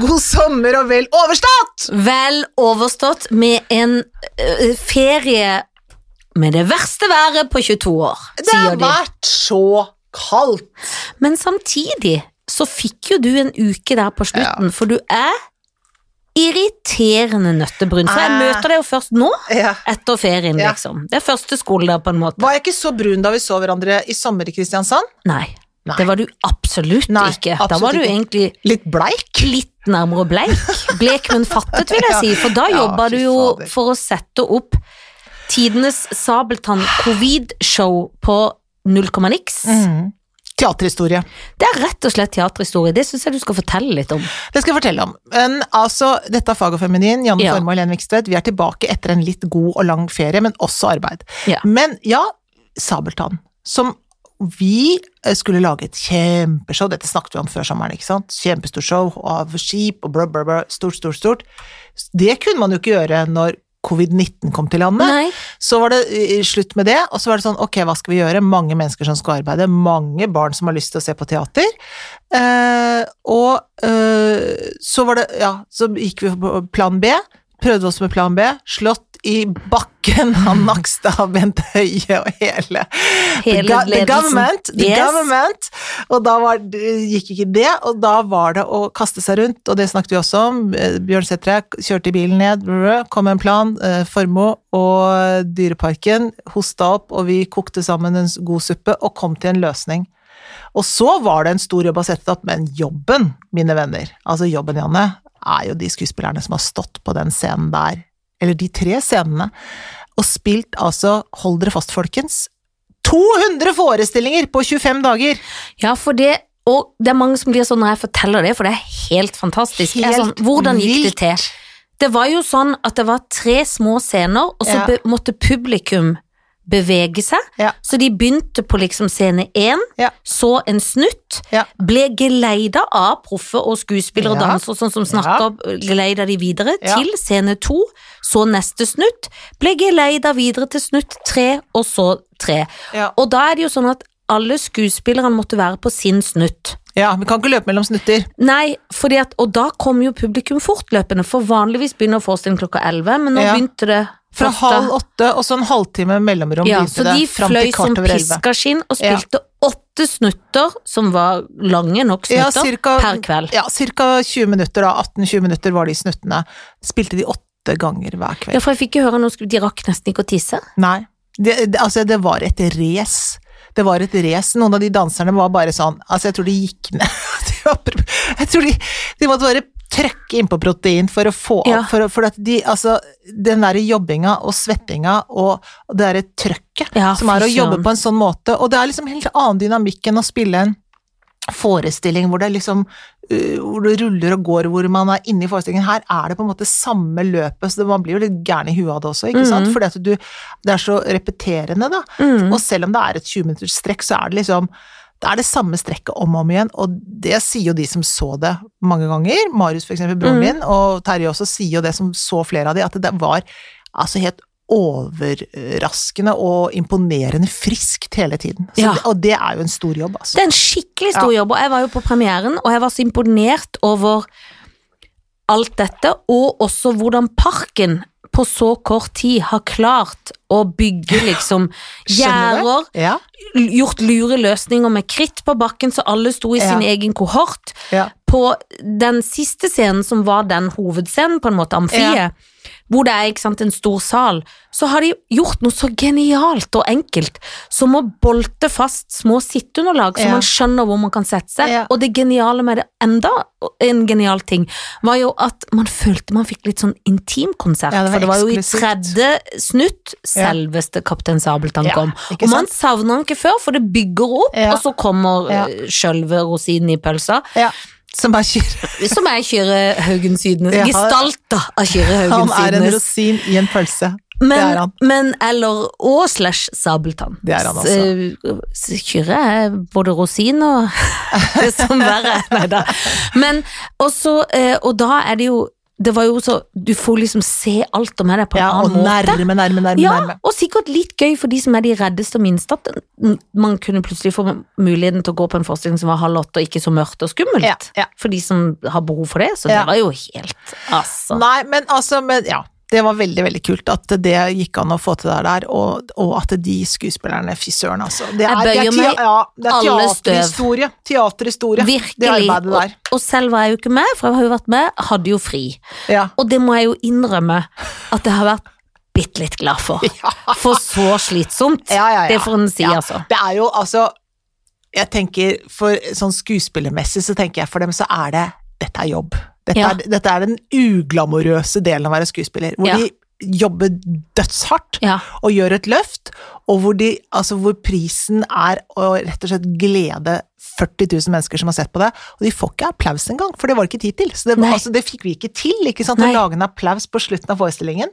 god sommer og vel overstått! Vel overstått med en uh, ferie med det verste været på 22 år, Det sier har vært så kaldt. Men samtidig så fikk jo du en uke der på slutten, for du er irriterende nøttebrun. For jeg Eh. møter deg jo først nå, Ja. etter ferien, Ja. liksom. Det er første skoledag, på en måte. Var jeg ikke så brun da vi så hverandre i sommer i Kristiansand? Nei, Nei. det var du absolutt Nei, ikke. Da var du egentlig Litt bleik? litt nærmere bleik. Blek, men fattet, vil jeg si. For da Ja, jobba du jo for å sette opp tidenes Sabeltann covid-show på null komma niks. Mhm. Teaterhistorie. Det er rett og slett teaterhistorie. Det syns jeg du skal fortelle litt om. Det skal jeg fortelle om. Men altså, dette er Fag og feminin, Janne Ja. Formoe og Helene Vikstvedt. Vi er tilbake etter en litt god og lang ferie, men også arbeid. Ja. Men ja, Sabeltann, som vi eh, skulle lage et kjempeshow, dette snakket vi om før sommeren, ikke sant? Kjempestort show av skip og bla, bla, bla, stort, stort, stort. Det kunne man jo ikke gjøre når covid-19 kom til landet. Nei. Så var det eh, slutt med det, og så var det sånn, ok, hva skal vi gjøre? Mange mennesker som skal arbeide, mange barn som har lyst til å se på teater. Eh, og eh, så var det, ja, så gikk vi på plan B, prøvde oss med plan B, slått i bakken av Nakstad, Bent Høie og hele, Hele the, the government, the Yes. government. Og da var, gikk ikke det, og da var det å kaste seg rundt, og det snakket vi også om. Eh, Bjørn Sætre kjørte i bilen ned, kom med en plan, eh, Formoe og Dyreparken hosta opp, og vi kokte sammen en god suppe og kom til en løsning. Og så var det en stor jobb å sette opp, men jobben, mine venner, altså jobben, Janne, er jo de skuespillerne som har stått på den scenen der, eller de tre scenene, og spilt altså, hold dere fast, folkens, 200 forestillinger på 25 dager! Ja, for det og det er mange som blir sånn når jeg forteller det, for det er helt fantastisk. Jeg er sånn, hvordan gikk det til? Det var jo sånn at det var tre små scener, og så Ja. måtte publikum bevege seg. Ja. Så de begynte på liksom scene én, Ja. så en snutt, Ja. ble geleida av proffe og skuespillere og dansere sånn som snakka, geleida de videre til scene to, så neste snutt, ble geleida videre til snutt tre, og så tre. Ja. Og da er det jo sånn at alle skuespillerne måtte være på sin snutt. Ja, vi kan ikke løpe mellom snutter. Nei, at, og da kom jo publikum fortløpende, for vanligvis begynner forestillingen klokka elleve, men nå Ja. begynte det Fra halv åtte, og så en halvtime mellomrom Ja, så de fløy som piskaskinn piska skinn og Ja. spilte åtte snutter, som var lange nok Ja, snutter, cirka, per kveld. Ja, cirka 20 minutter da, 18-20 minutter var de snuttene. Spilte de åtte ganger hver kveld. Ja, for jeg fikk jo høre skulle de rakk nesten ikke å tisse. Nei, det, det, altså det var et race. Det var et race. Noen av de danserne var bare sånn, altså jeg tror de gikk ned. Jeg tror de, de måtte bare trøkke inn på protein for å få Ja. opp, for, for at de, altså den der jobbinga og svettinga og det derre trøkket Ja, som er å jobbe på en sånn måte, og det er liksom helt annen dynamikk enn å spille en forestilling hvor det liksom uh, hvor det ruller og går, hvor man er inne i forestillingen. Her er det på en måte samme løpet, så man blir jo litt gæren i huet av det også, ikke sant? For Fordi at du, det er så repeterende, da. Mm. Og selv om det er et 20 minutters strekk, så er det liksom det er det samme strekket om og om igjen, og det sier jo de som så det mange ganger. Marius, for eksempel, broren Mm. min, og Terje også, sier jo det som så flere av de, at det var altså helt overraskende og imponerende friskt hele tiden. Så Ja. og det er jo en stor jobb, altså. Det er en skikkelig stor jobb, og jeg var jo på premieren, og jeg var så imponert over alt dette, og også hvordan parken på så kort tid har klart å bygge liksom gjerder, Ja, gjort lure løsninger med kritt på bakken, så alle sto i Ja. sin egen kohort. ja. På den siste scenen, som var den hovedscenen, på en måte, amfiet, hvor det er sant, en stor sal, så har de gjort noe så genialt og enkelt som å bolte fast små sitteunderlag, så Ja. man skjønner hvor man kan sette seg. Ja. Og det geniale med det, enda en genial ting, var jo at man følte man fikk litt sånn intimkonsert. Ja, for det var jo i tredje snutt Ja. selveste Kaptein Sabeltann Ja, kom. Og man savner han ikke før, for det bygger opp, Ja. og så kommer Ja. ja. sjølve rosinen i pølsa. Som er Kyrre Som er Kyrre Haugen Sydnes. Ja, Gestalta av Kyrre Han er en rosin i en pølse. det er han. men eller og slash Sabeltann. Det er han altså. Eh, Kyrre er både rosin og det som verre. Nei da. Men også, eh, og da er det jo det var jo så Du får liksom se alt om henne på en Ja, og nærme, måte. nærme, nærme, nærme. Ja, nærme. og sikkert litt gøy for de som er de reddeste og minste, at man kunne plutselig få muligheten til å gå på en forestilling som var halv åtte og ikke så mørkt og skummelt. Ja, ja. For de som har behov for det, så det var jo helt Altså. Nei, men altså, men, ja. Det var veldig veldig kult at det gikk an å få til det der, og, og at de skuespillerne Fy søren, altså. Det er, det er, meg ja, det er teaterhistorie. teaterhistorie. Virkelig. Det arbeidet Og, der. og selv var jeg jo ikke med, for jeg har jo vært med, hadde jo fri. Ja. Og det må jeg jo innrømme at jeg har vært bitte litt glad for. For så slitsomt. Ja, ja, ja. Det får en si, Ja. altså. Det er jo altså Jeg tenker for sånn skuespillermessig så tenker jeg for dem så er det Dette er jobb. Dette, Ja. er, dette er den uglamorøse delen av å være skuespiller. Hvor Ja. de jobber dødshardt Ja. og gjør et løft, og hvor, de, altså hvor prisen er å rett og slett glede 40 000 mennesker som har sett på det, og de får ikke applaus engang, for det var ikke tid til. Så det, altså, det fikk vi ikke til, ikke sant, å lage en applaus på slutten av forestillingen.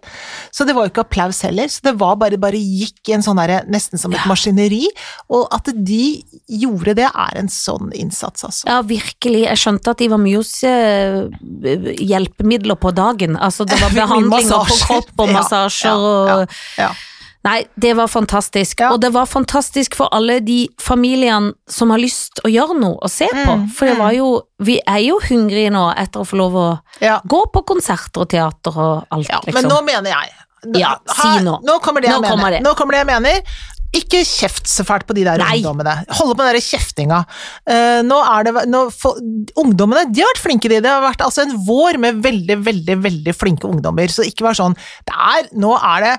Så det var jo ikke applaus heller, så det var bare, bare gikk i en sånn derre, nesten som et Ja. maskineri, og at de gjorde det er en sånn innsats, altså. Ja, virkelig. Jeg skjønte at de var mye hos eh, hjelpemidler på dagen. Altså, det var behandlinger på kropp og massasjer ja, og ja. Nei, det var fantastisk. Ja. Og det var fantastisk for alle de familiene som har lyst å gjøre noe og se på. Mm, For det var jo Vi er jo hungrige nå etter å få lov å Ja. gå på konserter og teater og alt, Ja, liksom. men nå mener jeg Ja, si Her- nå. Nå kommer det jeg Nå mener. kommer det. Nå kommer det jeg mener. Ikke kjeft så fælt på de der Nei. ungdommene. Holde på den der kjeftinga. Uh, nå er det nå, for, Ungdommene de har vært flinke, de. Det har vært altså en vår med veldig, veldig veldig flinke ungdommer. Så ikke vær sånn det er, Nå er det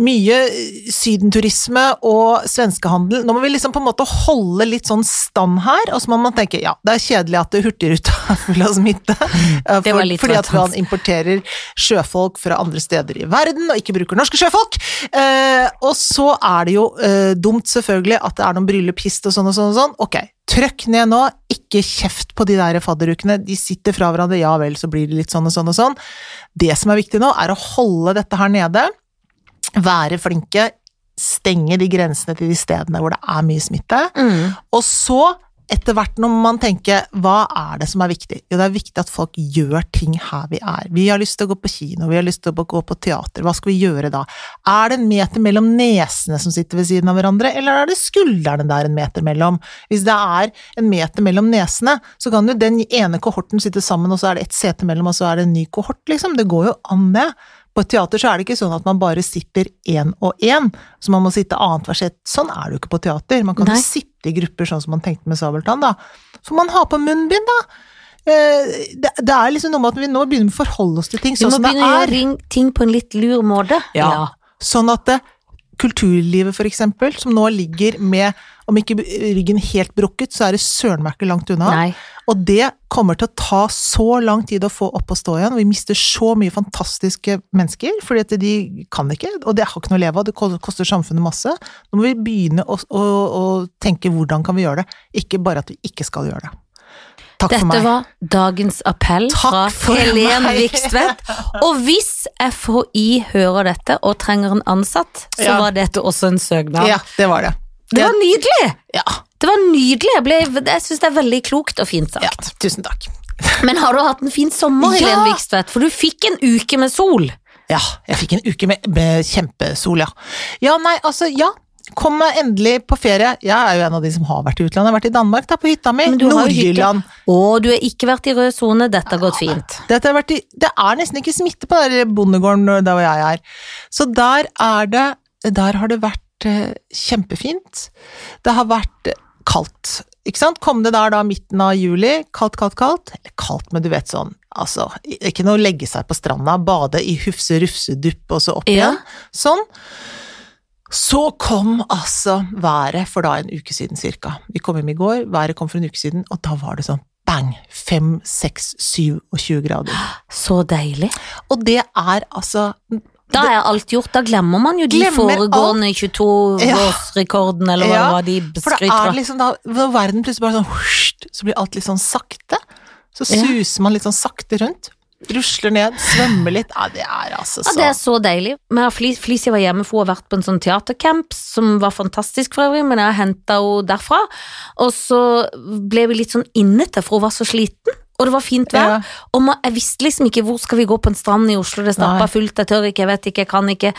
mye eh, sydenturisme og svenskehandel. Nå må vi liksom på en måte holde litt sånn stand her, og så må man tenke ja, det er kjedelig at Hurtigruta er full av smitte. for, fordi at man importerer sjøfolk fra andre steder i verden, og ikke bruker norske sjøfolk. Uh, og så er det jo eh, dumt, selvfølgelig, at det er noen brylluphist og sånn og sånn og sånn. Ok, trøkk ned nå, ikke kjeft på de der fadderukene. De sitter fra hverandre, ja vel, så blir det litt sånn og sånn og sånn. Det som er viktig nå, er å holde dette her nede, være flinke, stenge de grensene til de stedene hvor det er mye smitte. mm. Og så, etter hvert når man tenker hva er det som er viktig? Jo, det er viktig at folk gjør ting her vi er. Vi har lyst til å gå på kino, vi har lyst til å gå på teater, hva skal vi gjøre da? Er det en meter mellom nesene som sitter ved siden av hverandre, eller er det skuldrene det er en meter mellom? Hvis det er en meter mellom nesene, så kan jo den ene kohorten sitte sammen, og så er det et sete mellom, og så er det en ny kohort, liksom. Det går jo an, det. På et teater så er det ikke sånn at man bare sitter én og én, så man må sitte annethvert sett. Sånn er det jo ikke på teater. Man kan Nei. jo sitte i grupper sånn som man tenkte med Sabeltann, da. For man har på munnbind, da. Eh, Det, det er liksom noe med at vi nå begynner å forholde oss til ting sånn som det er. Vi må begynne å gjøre ting- på en litt lur måte. Ja. Sånn at det, kulturlivet, eksempel, som nå ligger med, om ikke ryggen helt brukket, så er det søren meg ikke langt unna. Nei. Og det kommer til å ta så lang tid å få opp og stå igjen. Vi mister så mye fantastiske mennesker, fordi de kan ikke, og det har ikke noe å leve av. Det koster samfunnet masse. Nå må vi begynne å, å, å tenke hvordan kan vi gjøre det, ikke bare at vi ikke skal gjøre det. Takk for Dette meg. var dagens appell Takk fra for Helen. Vikstvedt. Og hvis FHI hører dette og trenger en ansatt, så Ja. var dette også en søknad. Ja, det var det. Det var nydelig! Ja, Det var nydelig. Jeg, ble, jeg syns det er veldig klokt og fint sagt. ja, tusen takk. Men har du hatt en fin sommer, Ja. Helen Vikstvedt? For du fikk en uke med sol. Ja, jeg fikk en uke med, med kjempesol, ja. Ja, nei, altså, ja. Kom meg endelig på ferie. Jeg er jo en av de som har vært i utlandet. Jeg har vært i Danmark, da, på hytta mi. Men du har jo hytte. Nord-Jylland. Og du har ikke vært i rød sone. Dette har gått fint. Dette har vært i, det er nesten ikke smitte på den bondegården der hvor jeg er. Så der er det Der har det vært eh, kjempefint. Det har vært kaldt. Ikke sant? Kom det der da midten av juli, kaldt, kaldt, kaldt. Eller kaldt, men du vet sånn, altså Ikke noe å legge seg på stranda, bade i hufse rufse dupp og så opp Ja. igjen. Sånn. Så kom altså været for da en uke siden cirka. Vi kom hjem i går, været kom for en uke siden, og da var det sånn bang! 5, 6, 27 grader. Så deilig. Og det er altså Da er alt gjort. Da glemmer man jo de foregående 22-årsrekordene, eller hva Ja, det var de For det er liksom da verden plutselig bare sånn så blir alt litt sånn sakte. Så suser man litt sånn sakte rundt. Rusler ned, svømmer litt. Ja, det er altså Ja, så det er så deilig. Men Felicia var hjemme, for hun har vært på en sånn teatercamp som var fantastisk for øvrig, men jeg henta henne derfra. Og så ble vi litt sånn innete, for hun var så sliten. og det var fint vær. Ja. Og jeg visste liksom ikke hvor skal vi gå på en strand i Oslo, det stappa fullt, jeg tør ikke, jeg vet ikke, jeg kan ikke.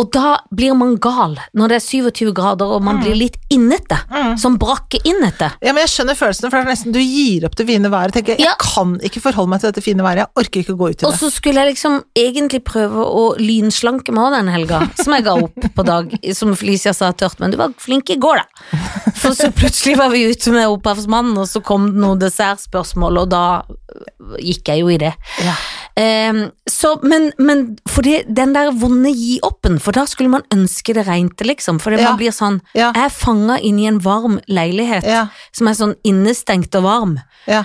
Og da blir man gal når det er 27 grader og man blir litt innete, Mm. som brakke innete. Ja, men jeg skjønner følelsene, for det er nesten du gir opp det fine været. Tenker, jeg Ja. kan ikke forholde meg til dette fine været, jeg orker ikke å gå ut i det. Og så skulle jeg liksom egentlig prøve å lynslanke meg den helga, som jeg ga opp på dag, som Felicia sa tørt, men du var flink i går, da. For så plutselig var vi ute med Opphavsmannen, og så kom det noen dessertspørsmål, og da gikk jeg jo i det. Ja. Ehm, så, men, men fordi den der vonde gi-oppen, for da skulle man ønske det regnte, liksom. For Ja. man blir sånn. Jeg er fanga i en varm leilighet som er sånn innestengt og varm, Ja.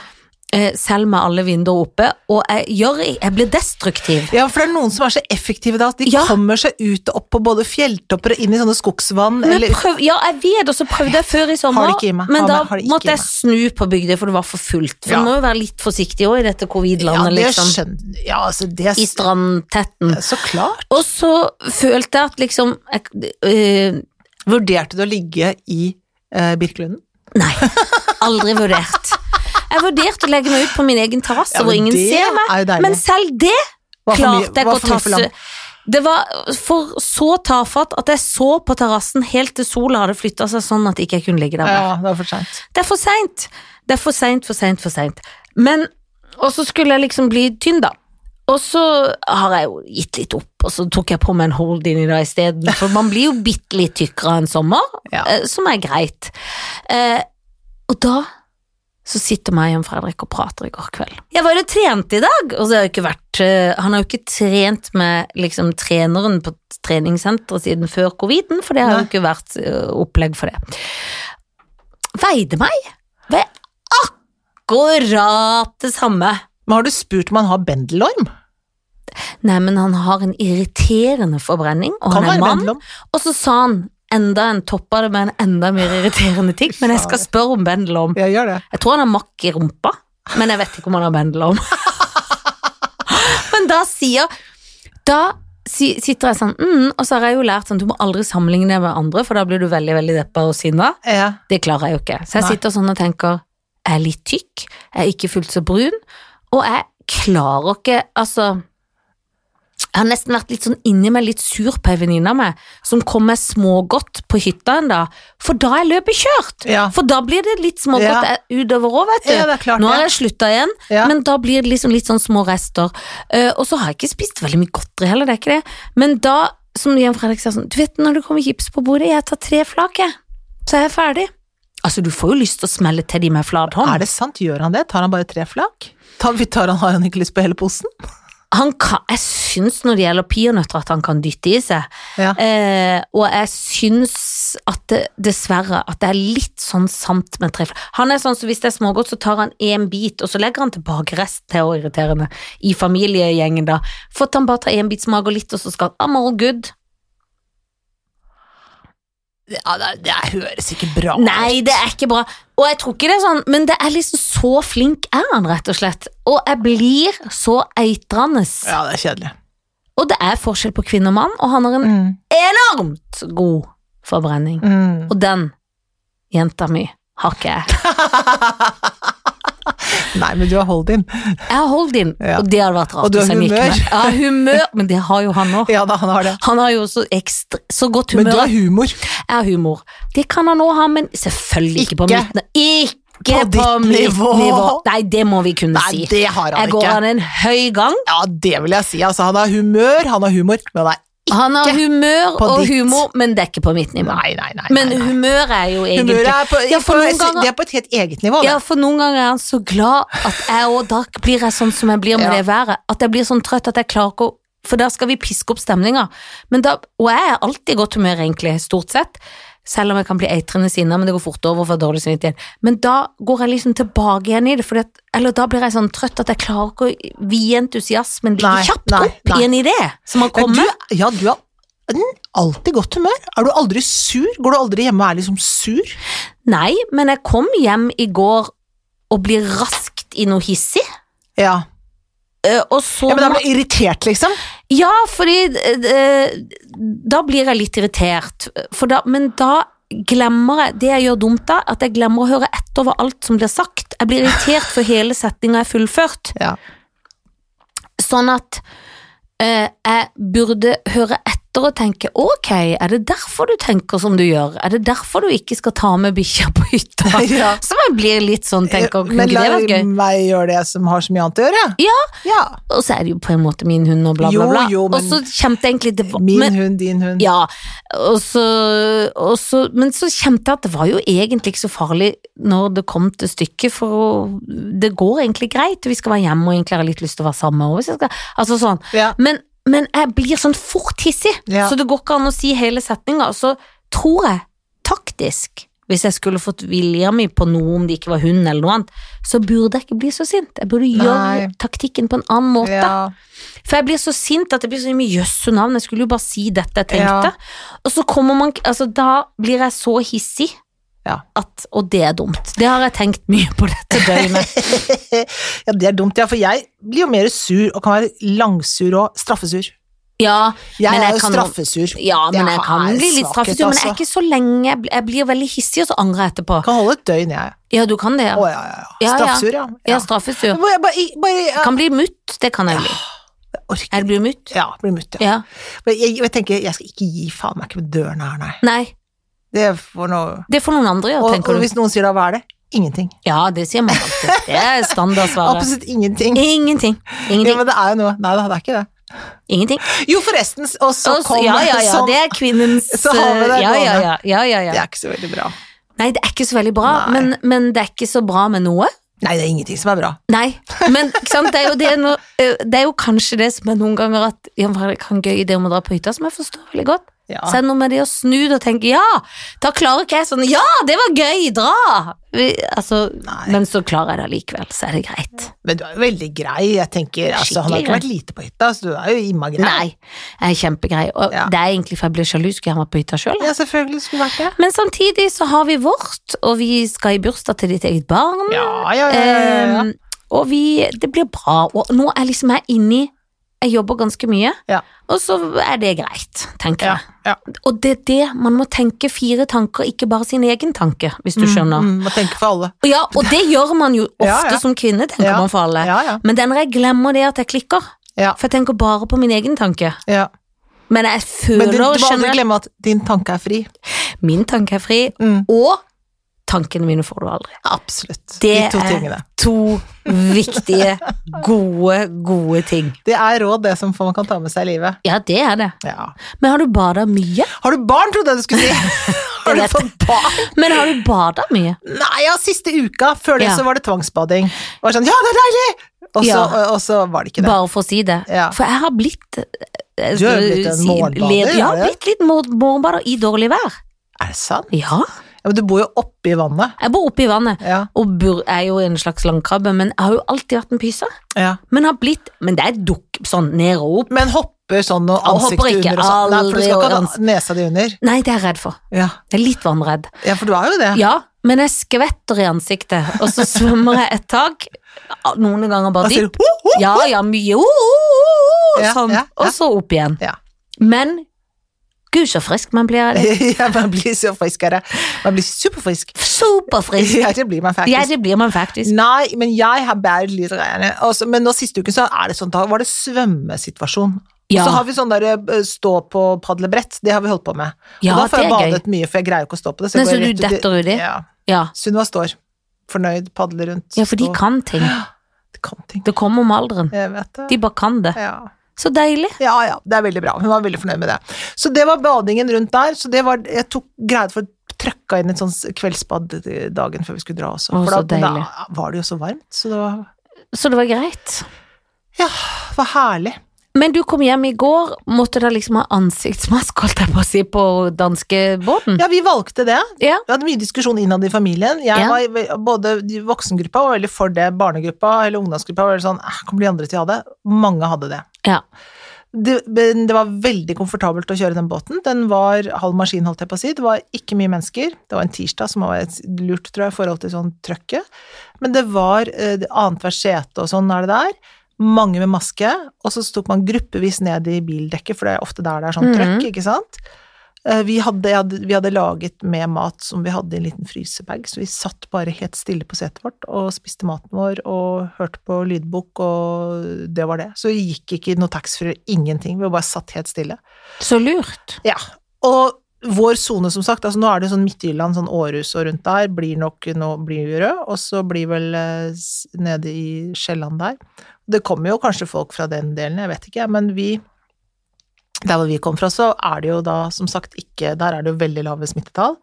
Eh, selv med alle vinduer oppe, og jeg, gjør, jeg blir destruktiv. ja, for det er noen som er så effektive da, at de Ja. kommer seg ut og opp på både fjelltopper og inn i sånne skogsvann, eller prøv, ja, jeg vet, og så prøvde jeg før i sommer, i men da måtte jeg snu på Bygdøy, for det var for fullt. For Ja. man må jo være litt forsiktig òg i dette covid-landet, det liksom. skjønner Ja, altså, det er I strandtetten. så klart. Og så følte jeg at liksom jeg, øh, Vurderte du å ligge i øh, Birkelunden? Nei, aldri vurdert. Jeg vurderte å legge meg ut på min egen terrasse Ja, hvor ingen ser meg, men selv det klarte jeg ikke å tasse. Det var for så tafatt at jeg så på terrassen helt til sola hadde flytta seg sånn at jeg ikke kunne ligge der. mer. Ja, det var for seint. Det er for seint. Det er for seint, for seint, for seint. Men Og så skulle jeg liksom bli tynn, da. Og så har jeg jo gitt litt opp, og så tok jeg på meg en hold-in i dag isteden. For man blir jo bitte litt tykkere enn sommer, Ja. eh, som er greit. Eh, og da så sitter meg og Fredrik og prater i går kveld. Jeg var jo trent i dag, og så har jeg ikke vært eh, Han har jo ikke trent med liksom treneren på treningssenteret siden før coviden, for det har jo ikke vært eh, opplegg for det. Veide meg ved akkurat det samme. Men har du spurt om han har bendelorm? Nei, men han har en irriterende forbrenning, og Kan han er mann. Og så sa han enda en topper det med en enda mer irriterende ting, men jeg skal spørre om bendelorm. Jeg, gjør det. Jeg tror han har makk i rumpa, men jeg vet ikke om han har bendelorm. men da sier Da sitter jeg sånn mm, Og så har jeg jo lært sånn du må aldri sammenligne deg med andre, for da blir du veldig veldig deppa og sinna. Ja. Det klarer jeg jo ikke. Så jeg Nei. sitter sånn og tenker Jeg er litt tykk, jeg er ikke fullt så brun, og jeg klarer ikke Altså jeg har nesten vært litt sånn inni meg litt sur på ei venninne av meg som kom med smågodt på hytta en dag, for da er løpet kjørt. Ja. For da blir det litt smågodt Ja. utover òg, vet du. Ja, det klart Nå har jeg slutta igjen, men da blir det liksom litt sånn små rester. Uh, og så har jeg ikke spist veldig mye godteri heller, det er ikke det. Men da, som Jan Fredrik sa sånn, du vet når det kommer chips på bordet, jeg tar tre flak, jeg. Så er jeg ferdig. Altså, du får jo lyst til å smelle til de med flat hånd. Er det sant? Gjør han det? Tar han bare tre flak? Tar, tar han, har han ikke lyst på hele posen? Han kan, jeg syns når det gjelder peanøtter at han kan dytte i seg, Ja. eh, og jeg syns at det, dessverre at det er litt sånn sant med trefler. Han er sånn så hvis det er smågodt, så tar han én bit, og så legger han tilbake rest til å irriterende i familiegjengen da. For at han bare tar én bit, smaker litt, og så skal I'm all good. Ja, det, det høres ikke bra ut. Nei, det er ikke bra. Og jeg tror ikke det er sånn, men det er liksom så flink er han, rett og slett. Og jeg blir så eitrende. Ja, det er kjedelig. Og det er forskjell på kvinne og mann, og han har en Mm. enormt god forbrenning. Mm. Og den jenta mi har ikke jeg. Nei, men du har hold in. Jeg har holdt inn, Ja. og det hadde vært rart. Og du har humør. Ja, humør, men det har jo han òg. Ja han har det. Han har jo så, ekstra, så godt Men du har humor. Jeg har humor. Det kan han òg ha, men selvfølgelig ikke, på Ikke mitt Ikke på på, mitt nivå. nivå. Nei, det må vi kunne Nei, si. det har han Jeg går ikke. an en høy gang. Ja, det vil jeg si. Altså, han har humør, han har humor, men han er Han har humør og ditt. humor, men det er ikke på mitt nivå. Nei, nei, nei. Men humør er jo egentlig er på, Ja, for ganger- det er på et helt eget nivå. Ja, for noen ganger er han så glad at jeg òg Da blir jeg sånn som jeg blir med Ja. det været. At jeg blir sånn trøtt at jeg klarer ikke å For da skal vi piske opp stemninga. Og jeg er alltid i godt humør, egentlig, stort sett. Selv om jeg kan bli eitrende sinna, men det går fort over for dårlig samvittighet. Men da går jeg liksom tilbake igjen i det, at, eller da blir jeg sånn trøtt at jeg klarer ikke å vie entusiasmen like kjapt nei, opp nei. i en idé som har Ja, kommet. du, ja, du har mm, alltid godt humør. Er du aldri sur? Går du aldri hjemme og er liksom sur? Nei, men jeg kom hjem i går og blir raskt i noe hissig. Ja. Uh, Og så ja men da blir du irritert, liksom? Ja, fordi eh, da blir jeg litt irritert, for da, men da glemmer jeg Det jeg gjør dumt da, at jeg glemmer å høre etter over alt som blir sagt, Jeg blir irritert for hele setninga er fullført. Ja. Sånn at eh, jeg burde høre etter og tenke ok, er det derfor du tenker som du gjør? Er det derfor du ikke skal ta med bikkja på hytta? Ja. Så man blir litt sånn, tenker kunne Men la det meg gjøre det som har så mye annet å gjøre. Ja, Ja. og så er det jo på en måte min hund og bla, bla, bla. jo, men- og så kjente jeg egentlig det var Min men, hund, din hund. Ja, og så, og så, men så kjente jeg at det var jo egentlig ikke så farlig når det kom til stykket, for å- det går egentlig greit, vi skal være hjemme og egentlig har litt lyst til å være sammen. Og hvis jeg skal, altså sånn. Ja. men, men jeg blir sånn fort hissig, Ja. så det går ikke an å si hele setninga. Så tror jeg taktisk, hvis jeg skulle fått vilja mi på noe, om det ikke var hun eller noe annet, så burde jeg ikke bli så sint. Jeg burde gjøre Nei. taktikken på en annen måte. Ja. For jeg blir så sint at det blir så mye jøsse navn. Jeg skulle jo bare si dette jeg tenkte. Og så kommer man Altså, da blir jeg så hissig Ja. at Og det er dumt. Det har jeg tenkt mye på dette døgnet. ja, det er dumt, ja, for jeg blir jo mer sur, og kan være langsur og straffesur. Ja, Jeg Men er jo kan- straffesur. ja men jeg jeg kan bli litt straffesur, straffesur, men jeg er altså. ikke så lenge. Jeg blir- Jeg veldig hissig, og så angrer jeg etterpå. Kan holde et døgn, jeg. Ja, du kan det, ja. Å ja, ja, ja. Straffesur, ja. Ja. Ja, straffesur. Bare, bare, bare ja. Kan bli mutt, det kan jeg bli. Jeg orker Jeg blir mutt. Ja, blir mutt, ja. Ja. Men jeg, jeg tenker, jeg skal ikke gi faen meg ikke med dørene her, nei. Nei, Det får, noe det får noen andre gjøre, tenker tenker og du. hvis noen sier da, hva er det? Ingenting. Ja, det sier man alltid. Det er standardsvaret. Absolutt ingenting. Ingenting. Ja, men det er jo noe. Nei da, det er ikke det. Ingenting. Jo, forresten, og så kom ja, ja, ja, sånn- det er kvinnens Så har vi det ja, ja, ja, ja, ja, Det er ikke så veldig bra. Nei, det er ikke så veldig bra, men, men det er ikke så bra med noe. Nei, det er ingenting som er bra. Nei, men? Det, er det, når- eh, det er jo kanskje det som er noen ganger at ja, er det kan gøy idé om å dra på hytta, som jeg forstår veldig godt. Ja. Så er det noe med det å snu det og tenke ja, da klarer ikke jeg sånn ja, det var gøy, dra! Vi, altså, men så klarer jeg det allikevel, så er det greit. Men du er jo veldig grei. Jeg tenker, altså, Han har ikke vært lite på hytta, så du er jo imma grei. Nei, jeg er kjempegrei, og Ja. det er egentlig for jeg blir sjalu, skulle jeg vært på hytta sjøl. Ja, selvfølgelig skulle vært det. Men samtidig så har vi vårt, og vi skal i bursdag til ditt eget barn. Ja, ja, ja. ja. Ehm, og vi, det blir bra, og nå er liksom jeg inni Jeg jobber ganske mye, Ja. og så er det greit, tenker jeg. Ja. Og det er det, man må tenke fire tanker, ikke bare sin egen tanke, hvis du skjønner. Mm, må tenke for alle. Ja, og det gjør man jo ofte Ja, ja. som kvinne, tenker man for alle. Men det er når jeg glemmer det at jeg klikker, for jeg tenker bare på min egen tanke. ja. Men jeg føler Men du, du må aldri glemme at din tanke er fri. Min tanke er fri, Mm. og tankene mine får du aldri. Absolutt. Det De to er- tingene. To viktige, gode, gode ting. Det er råd, det som man kan ta med seg i livet. Ja, det er det. Ja. Men har du bada mye? Har du barn, trodde jeg du skulle si! Har du fått barn? Men har du bada mye? Nei, ja, siste uka. Før det Ja. så var det tvangsbading. Det var sånn, ja, det er deilig! Og så, Ja. og, så var det ikke det. Bare for å si det. Ja. For jeg har blitt eh, Du har blitt en morgenbader, Ja, er blitt litt mor- morgenbader i dårlig vær. Er det sant? Ja. Ja, men du bor jo oppi vannet. Jeg bor oppe i vannet, Ja. og bur, er jo en slags landkrabbe, men jeg har jo alltid vært en pyse. ja. Men har blitt Men det er dukk sånn ned og opp. Men hopper sånn og ansiktet under og sånn. Nei, for du skal ikke ha nesa di under. Nei, det er jeg redd for. Ja. Jeg er litt vannredd. ja, for du er jo det. Ja, men jeg skvetter i ansiktet, og så svømmer jeg et tak. Noen ganger bare dypt. Ja, ja, mye uh, uh, uh, sånn, og så opp igjen. Ja. Men gud, så frisk man blir av det. ja, man blir så friskere. Man blir superfrisk. Superfrisk. Ja, det blir man faktisk. Ja, det blir man faktisk. Nei, men jeg har båret litt. Altså, men nå siste uken så er det sånn, da var det svømmesituasjon. Ja. Så har vi sånn der eh, stå på padlebrett, det har vi holdt på med. Ja, og da får jeg badet gøy. mye, for jeg greier ikke å stå på det. Nei, så du detter uti? Ja. Ja. Sunniva står fornøyd, padler rundt. ja, for de stå- kan ting. De kan ting. Det kommer med alderen. Jeg vet det. De bare kan det. Ja. Så deilig. ja, ja, det er veldig bra. Hun var veldig fornøyd med det. Så det var badingen rundt der, så det var Jeg tok greide for å trøkka inn et sånt kveldsbad dagen før vi skulle dra også. Å, for så da, da var det jo så varmt, så det var, Så det var greit. ja, det var herlig. Men du kom hjem i går, måtte da liksom ha ansiktsmaske, holdt jeg på å si, på danskebåten? Ja, vi valgte det. Ja. Vi hadde mye diskusjon innad i familien. Ja. var Både voksengruppa var veldig for det, barnegruppa eller ungdomsgruppa var veldig sånn "Eh, Kommer de andre til å ha det? Mange hadde det. Ja. Det, det var veldig komfortabelt å kjøre den båten. Den var halv maskin, holdt jeg på å si. Det var ikke mye mennesker. Det var en tirsdag som var lurt, tror jeg, i forhold til sånn trøkket. Men det var eh, annethvert sete og sånn er det der. Mange med maske, og så tok man gruppevis ned i bildekket, for det er ofte der det er sånn Mhm. trøkk, ikke sant. Eh, Vi hadde, vi hadde laget med mat som vi hadde i en liten frysebag, så vi satt bare helt stille på setet vårt og spiste maten vår og hørte på lydbok, og det var det. Så vi gikk ikke noe taxfree, ingenting, vi bare satt helt stille. Så lurt. Ja, og vår sone, som sagt, altså nå er det sånn Midtjylland, sånn Århus og rundt der, blir nok nå blir rød, og så blir vel eh, nede i Sjælland der. Det kommer jo kanskje folk fra den delen, jeg vet ikke, men vi Der hvor vi kom fra, så er det jo da, som sagt, ikke Der er det jo veldig lave smittetall.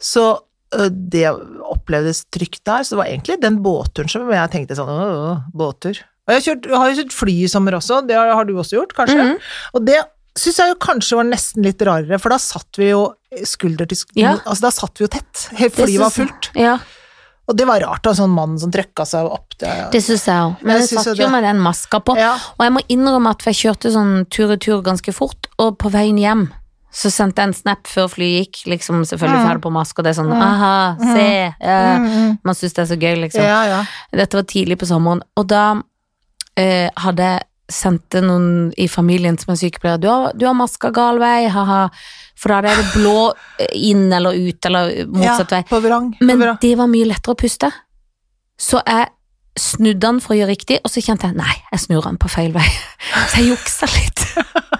Så det opplevdes trygt der, så det var egentlig den båtturen som jeg tenkte sånn Åh, båttur. Og jeg har, kjørt, jeg har jo kjørt fly i sommer også, det har, har du også gjort, kanskje? Mhm. Og det syns jeg jo kanskje var nesten litt rarere, for da satt vi jo skulder til skulder, Ja. altså da satt vi jo tett, helt flyet var synes jeg- fullt. Ja, Og det var rart, da, sånn mann som trøkka seg opp. Det, det syns jeg òg. Men Jeg jeg satt jo det. med den maska på. ja. Og jeg må innrømme at jeg kjørte sånn tur-retur ganske fort, og på veien hjem så sendte jeg en snap før flyet gikk, liksom selvfølgelig Mm. ferdig på maske, og det er sånn Mm. aha, se, ja. Mm, mm. Man syns det er så gøy, liksom. ja, ja. Dette var tidlig på sommeren, og da eh, hadde jeg sendt til noen i familien som er sykepleier, du har, du har maska gal vei, haha, for da er det blå eh, inn eller ut, eller motsatt ja, vei. På vrang. Men på vrang. det var mye lettere å puste. Så jeg snudde den for å gjøre riktig, og så kjente jeg nei, jeg snur den på feil vei. Så jeg juksa litt.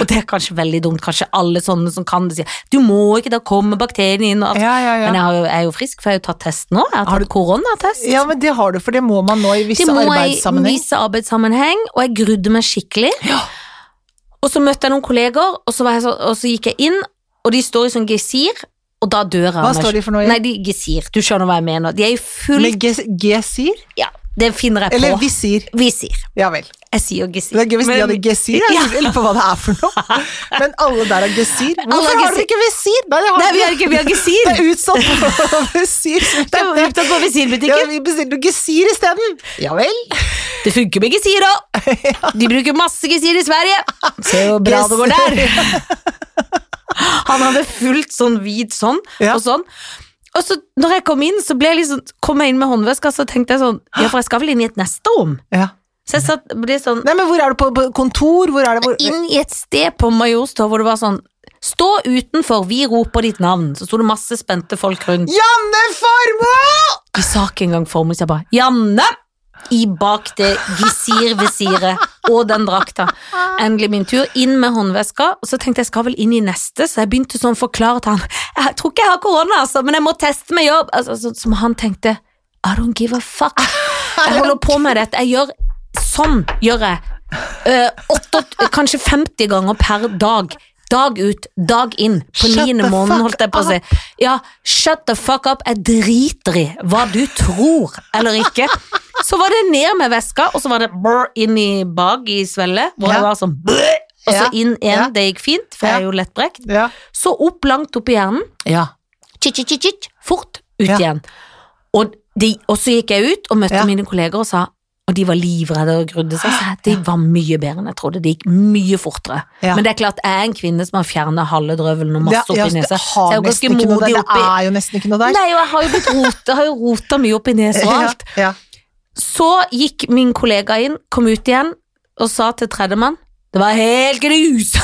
Og det er kanskje veldig dumt, kanskje alle sånne som kan det sier du må ikke, da kommer bakteriene inn. Ja, ja, ja. Men jeg, er jo frisk, for jeg har jo tatt test nå. Jeg har Har tatt koronatest. ja, men det har du, for det må man nå i visse arbeidssammenheng. Det må jeg i visse arbeidssammenheng, og jeg grudde meg skikkelig. Ja. Og så møtte jeg noen kolleger, og så, så, og så gikk jeg inn, og de står i sånn gesir, og da dør jeg Hva står de for noe i? Nei, de gesir, du skjønner hva jeg mener. De er jo fullt Med ges- gesir? Ja, det finner jeg Eller på. visir? Visir. Ja vel. Jeg sier gesir. Det er gøy hvis de hadde gesir, jeg Ja. på hva det er for noe. Men alle der har gesir. Hvorfor har har dere ikke visir? Nei, har Nei, vi har ikke, vi har gesir. Det er utsolgt på visir. Det dette- opptatt på Ja, visirbutikken. vi bestilte gesir isteden. Ja vel. Det funker med gesir òg. De bruker masse gesir i Sverige. Se hvor bra det går der. Han hadde fullt sånn hvit sånn Ja. og sånn. Og så når jeg kom inn, så ble jeg liksom, kom jeg inn med håndveska, så tenkte jeg sånn Ja, for jeg skal vel inn i et neste rom? Ja. Så jeg satt ble sånn Nei, men hvor er du på, på kontor? Hvor er det hvor inn i et sted på Majorstua hvor det var sånn Stå utenfor, vi roper ditt navn. Så sto det masse spente folk rundt. Janne Formoe! De sa ikke engang Formoe, så jeg bare Janne! I bak det gisirvisiret og den drakta. Endelig min tur. Inn med håndveska. Og så tenkte jeg skal vel inn i neste, så jeg begynte sånn å forklare til han Jeg tror ikke jeg har korona, altså, men jeg må teste meg jobb. Altså, så- som han tenkte I don't give a fuck. Jeg holder på med dette. Jeg gjør Sånn gjør jeg. Uh, 8, kanskje 50 ganger per dag. Dag ut, dag inn. På niende måneden, holdt jeg på å si. Ja, shut the fuck up. Jeg driter i hva du tror eller ikke. Så var det ned med veska, og så var det brr, inn i bak i svelle, hvor jeg var sånn brr, og så inn igjen. Det gikk fint, for jeg er jo lettbrekt. Ja. Så opp langt opp i hjernen. ja. Chit, fort ut igjen. Og, de, og så gikk jeg ut og møtte mine kolleger og sa og de var livredde og grudde seg. Så de var mye bedre enn jeg trodde. Det gikk mye fortere. Ja. Men det er klart, jeg er en kvinne som har fjernet halve drøvelen og masse oppi det nesa. Så jeg er jo ganske. Det er jo nesten ikke noe der. Nei, og jeg har jo blitt rota, har jo rota mye oppi nesa og alt. Ja, ja. Så gikk min kollega inn, kom ut igjen og sa til tredjemann Det var helt grus!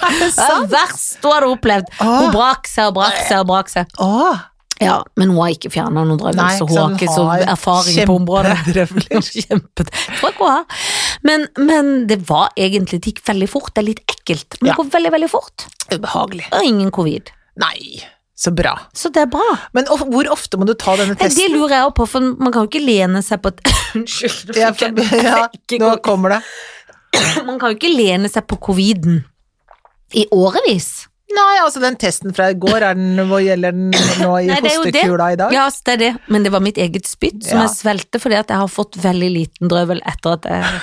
Er det sant? det verste hun hadde opplevd. Åh. Hun brak seg og brak seg og brak seg. Åh, Ja, men hun har ikke fjerna noen drøm, så så hun har ikke så erfaring på området. Kjempe, tror jeg hun har. Men, men det var egentlig Det gikk veldig fort. Det er litt ekkelt, men det Ja. går veldig, veldig fort. ubehagelig. Og ingen covid. Nei, så bra. Så det er bra. Men of, hvor ofte må du ta denne testen? det lurer jeg også på, for man kan jo ikke lene seg på Unnskyld. Ja, ja, nå kommer det. Man kan jo ikke lene seg på coviden i årevis. Nei, altså den testen fra i går, er den, hva gjelder den nå i Nei, hostekula i dag? Ja, det er det, men det var mitt eget spytt som Ja. jeg svelgte fordi at jeg har fått veldig liten drøvel etter at jeg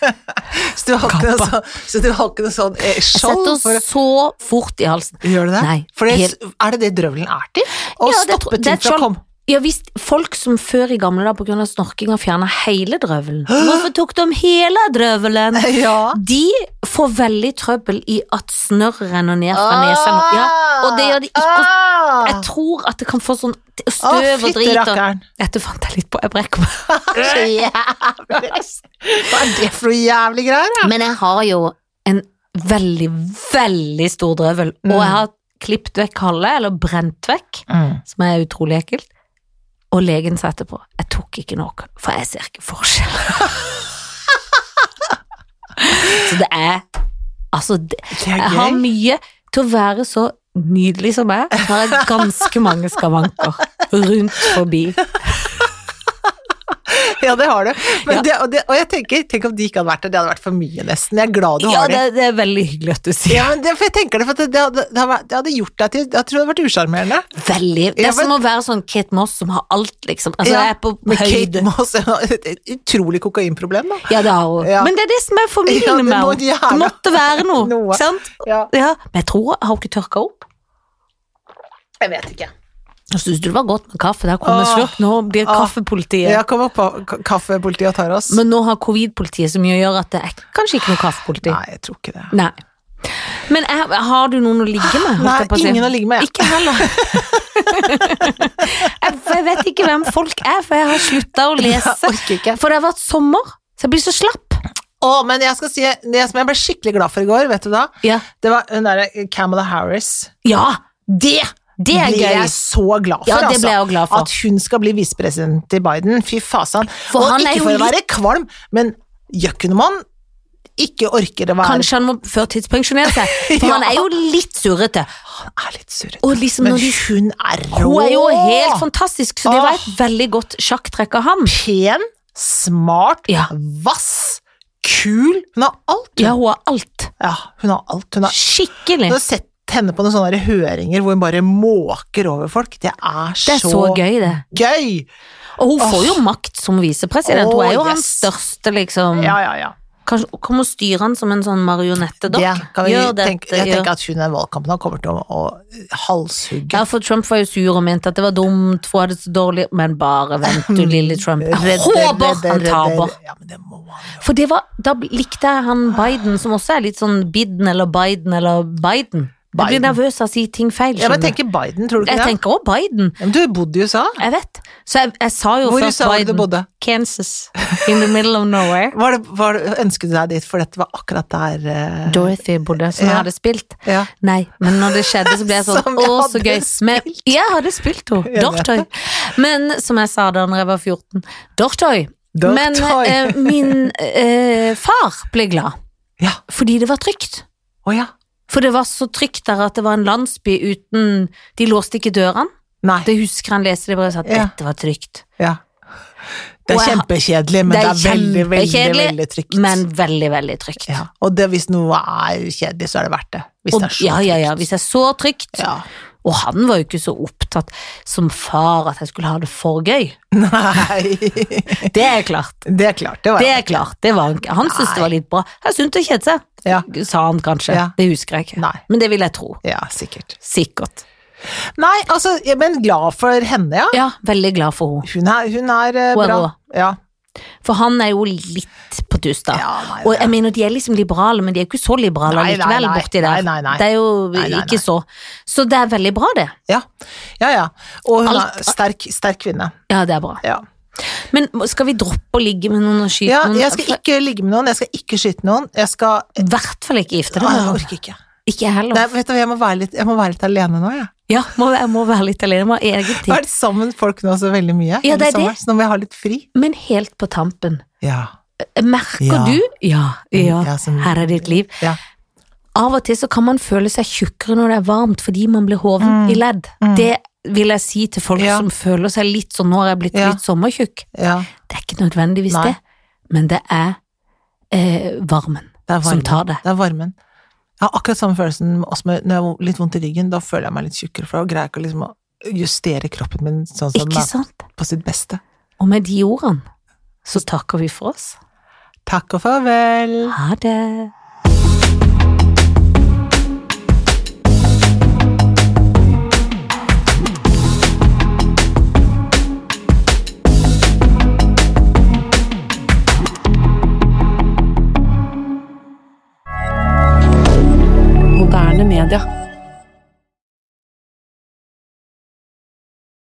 Så du har ikke noe sånn, så du har ikke noe sånn eh, Jeg setter for så fort i halsen. Gjør du det? Nei, For det, er det det drøvelen er til? Å Ja, stoppe ting fra å komme Ja visst, folk som før i gamle dager på grunn av snorking har fjerna hele drøvelen. Hvorfor tok de hele drøvelen? Ja. De får veldig trøbbel i at snørr renner ned fra nesa. Ja, og det gjør de ikke Ah! jeg tror at det kan få sånn støv og drit og. Dette fant jeg litt på, jeg brekker meg. Så jævlig. Hva er det for noe jævlig greier? Men jeg har jo en veldig, veldig stor drøvel, Mm. og jeg har klippet vekk halve, eller brent vekk, som er utrolig ekkelt. Og legen sa etterpå jeg tok ikke noe, for jeg ser ikke forskjell. så det er Altså, det, jeg har mye til å være så nydelig som jeg. Så har jeg ganske mange skavanker rundt forbi. Ja, det har du. Men Ja. det, og, det, og jeg tenker, tenk om de ikke hadde vært det, det hadde vært for mye nesten. Jeg er glad du Ja, har det, Ja, det er veldig hyggelig at du sier Ja, men det, for jeg tenker det, for det, det, hadde, det, hadde, det hadde gjort deg til Jeg tror det hadde vært usjarmerende. Veldig. Det Ja, er som men- å være sånn Kate Moss som har alt, liksom. Altså, Ja, jeg er på høyde. Kate. Moss har et, utrolig kokainproblem, da. Ja, det har hun. Ja. Men det er det som er det med må henne. gjerne- Det måtte være noe, Noe. sant? Ja. Ja. Men jeg tror Har hun ikke tørka opp? Jeg vet ikke. Jeg syns det var godt med kaffe. Der kom kommet slurk. Nå blir kaffepolitiet Ja, kom opp på kaffepolitiet og tar oss. Men nå har covid-politiet så mye å gjøre at det er kanskje ikke noe kaffepoliti. Nei, jeg tror ikke det. Nei. Men er, har du noen å ligge med? Nei, på å ingen å ligge med. Ikke heller. jeg, jeg vet ikke hvem folk er, for jeg har slutta å lese. Jeg orker ikke. For det har vært sommer, så jeg blir så slapp. Å, men jeg skal si det som jeg ble skikkelig glad for i går, vet du da? Ja, Det var hun derre Camilla Harris. ja Det det er ble gøy. jeg så glad for, Ja, det altså. ble jeg glad for. At hun skal bli visepresident til Biden. Fy fasan. For Og ikke for å være kvalm, men Jøkkenmann ikke orker å være Kanskje han må førtidspensjonere seg, for Ja. han er jo litt surrete. Han er litt surrete. Liksom Men de hun er rå! Hun er jo helt fantastisk, så det var et veldig godt sjakktrekk av ham. Pen, smart, Ja. vass, kul. Hun har alt. hun. Ja, hun har alt. Ja, hun har alt. Hun har, Skikkelig. du har sett henne på noen sånne høringer hvor hun bare måker over folk. Det er, Det er så gøy, det. gøy! Og hun får jo makt som visepresident. Hun er jo yes. hans største, liksom Ja, ja, ja. Kanskje kommer og styre han som en sånn marionettedokk. Gjør dette, tenke, jeg gjør tenker at hun i valgkampen har kommer til å, å halshugge. Ja, for Trump var jo sur og mente at det var dumt, for hadde det så dårlig Men bare vent du, lille Trump. Jeg håper han taper. Ja, det. For det var, da likte jeg han Biden, som også er litt sånn Biden eller Biden eller Biden. Jeg blir nervøs av å si ting feil. Ja, men jeg tenker Biden, tror du ikke jeg det? tenker også Biden. Ja, men du har bodd i USA. Jeg vet. Så jeg, jeg sa jo Hvor i USA var du bodde? Kansas. In the middle of nowhere. Var det, var ønsket du deg dit, for dette var akkurat der uh... Dorothy bodde, som jeg Ja. hadde spilt. Ja. Nei, men når det skjedde, så ble jeg sånn Å, så gøy. Men, jeg hadde spilt henne. Dorthoy. Men som jeg sa da når jeg var 14, Dortoy. Dortoy. Men uh, min uh, far ble glad, Ja. fordi det var trygt. Å ja. For det var så trygt der at det var en landsby uten De låste ikke dørene. Nei. Det husker han leser det bare sier at Ja. dette var trygt. Ja. Det er kjempekjedelig, men det er, veldig, veldig, kjempekjedelig, veldig trygt. Men veldig, veldig trygt. ja. Og det, hvis noe er kjedelig, så er det verdt det. Hvis Og, det er så ja, ja, ja, hvis det er så trygt. Og han var jo ikke så opptatt som far at jeg skulle ha det for gøy. Nei, Det er klart. det er klart. Det var Det er klart. Det var, han han syntes det var litt bra. Jeg syntes å kjede seg, Ja. sa han kanskje. Ja. Det husker jeg ikke. Nei. Men det vil jeg tro. Ja, sikkert. Sikkert. Nei, altså, men glad for henne, ja. Ja, veldig glad for henne. Hun er, hun er eh, Hun er bra. rå. Ja. For han er jo litt på tuss, da. Ja, nei, Og jeg mener, de er liksom liberale, men de er jo ikke så liberale Nei, likevel nei. borti der. Det er jo ikke så. Så det er veldig bra, det. ja. Ja, ja. Og hun Alt- er sterk, sterk kvinne. Ja, det er bra. Ja. Men skal vi droppe å ligge med noen og skyte ja, noen? jeg skal ikke ligge med noen, jeg skal ikke skyte noen. Jeg skal I hvert fall ikke gifte deg med noen. Jeg orker ikke. Ikke jeg heller. Nei, vet du, jeg må litt, jeg må være litt alene nå, jeg. Ja, må, jeg må være litt alene. Jeg må ha egen tid. vært sammen folk nå så veldig mye. Ja, det er sommer, det. Så nå må jeg ha litt fri. Men helt på tampen. Ja. Merker Ja. du Ja, ja. Ja, som- Her er ditt liv. Ja. Av og til så kan man føle seg tjukkere når det er varmt fordi man blir hoven Mm. i ledd. Mm. Det vil jeg si til folk som føler seg litt sånn Nå har jeg blitt litt sommertjukk. ja. Det er ikke nødvendigvis Nei. det, men det er eh, varmen Det er som tar det. Det er varmen. Jeg har akkurat samme følelsen med, når jeg har litt vondt i ryggen. Da føler jeg meg litt tjukkere, for da greier jeg ikke liksom å justere kroppen min sånn som den er på sitt beste. Og med de ordene så takker vi for oss. Takk og farvel. Ha det. Moderne media.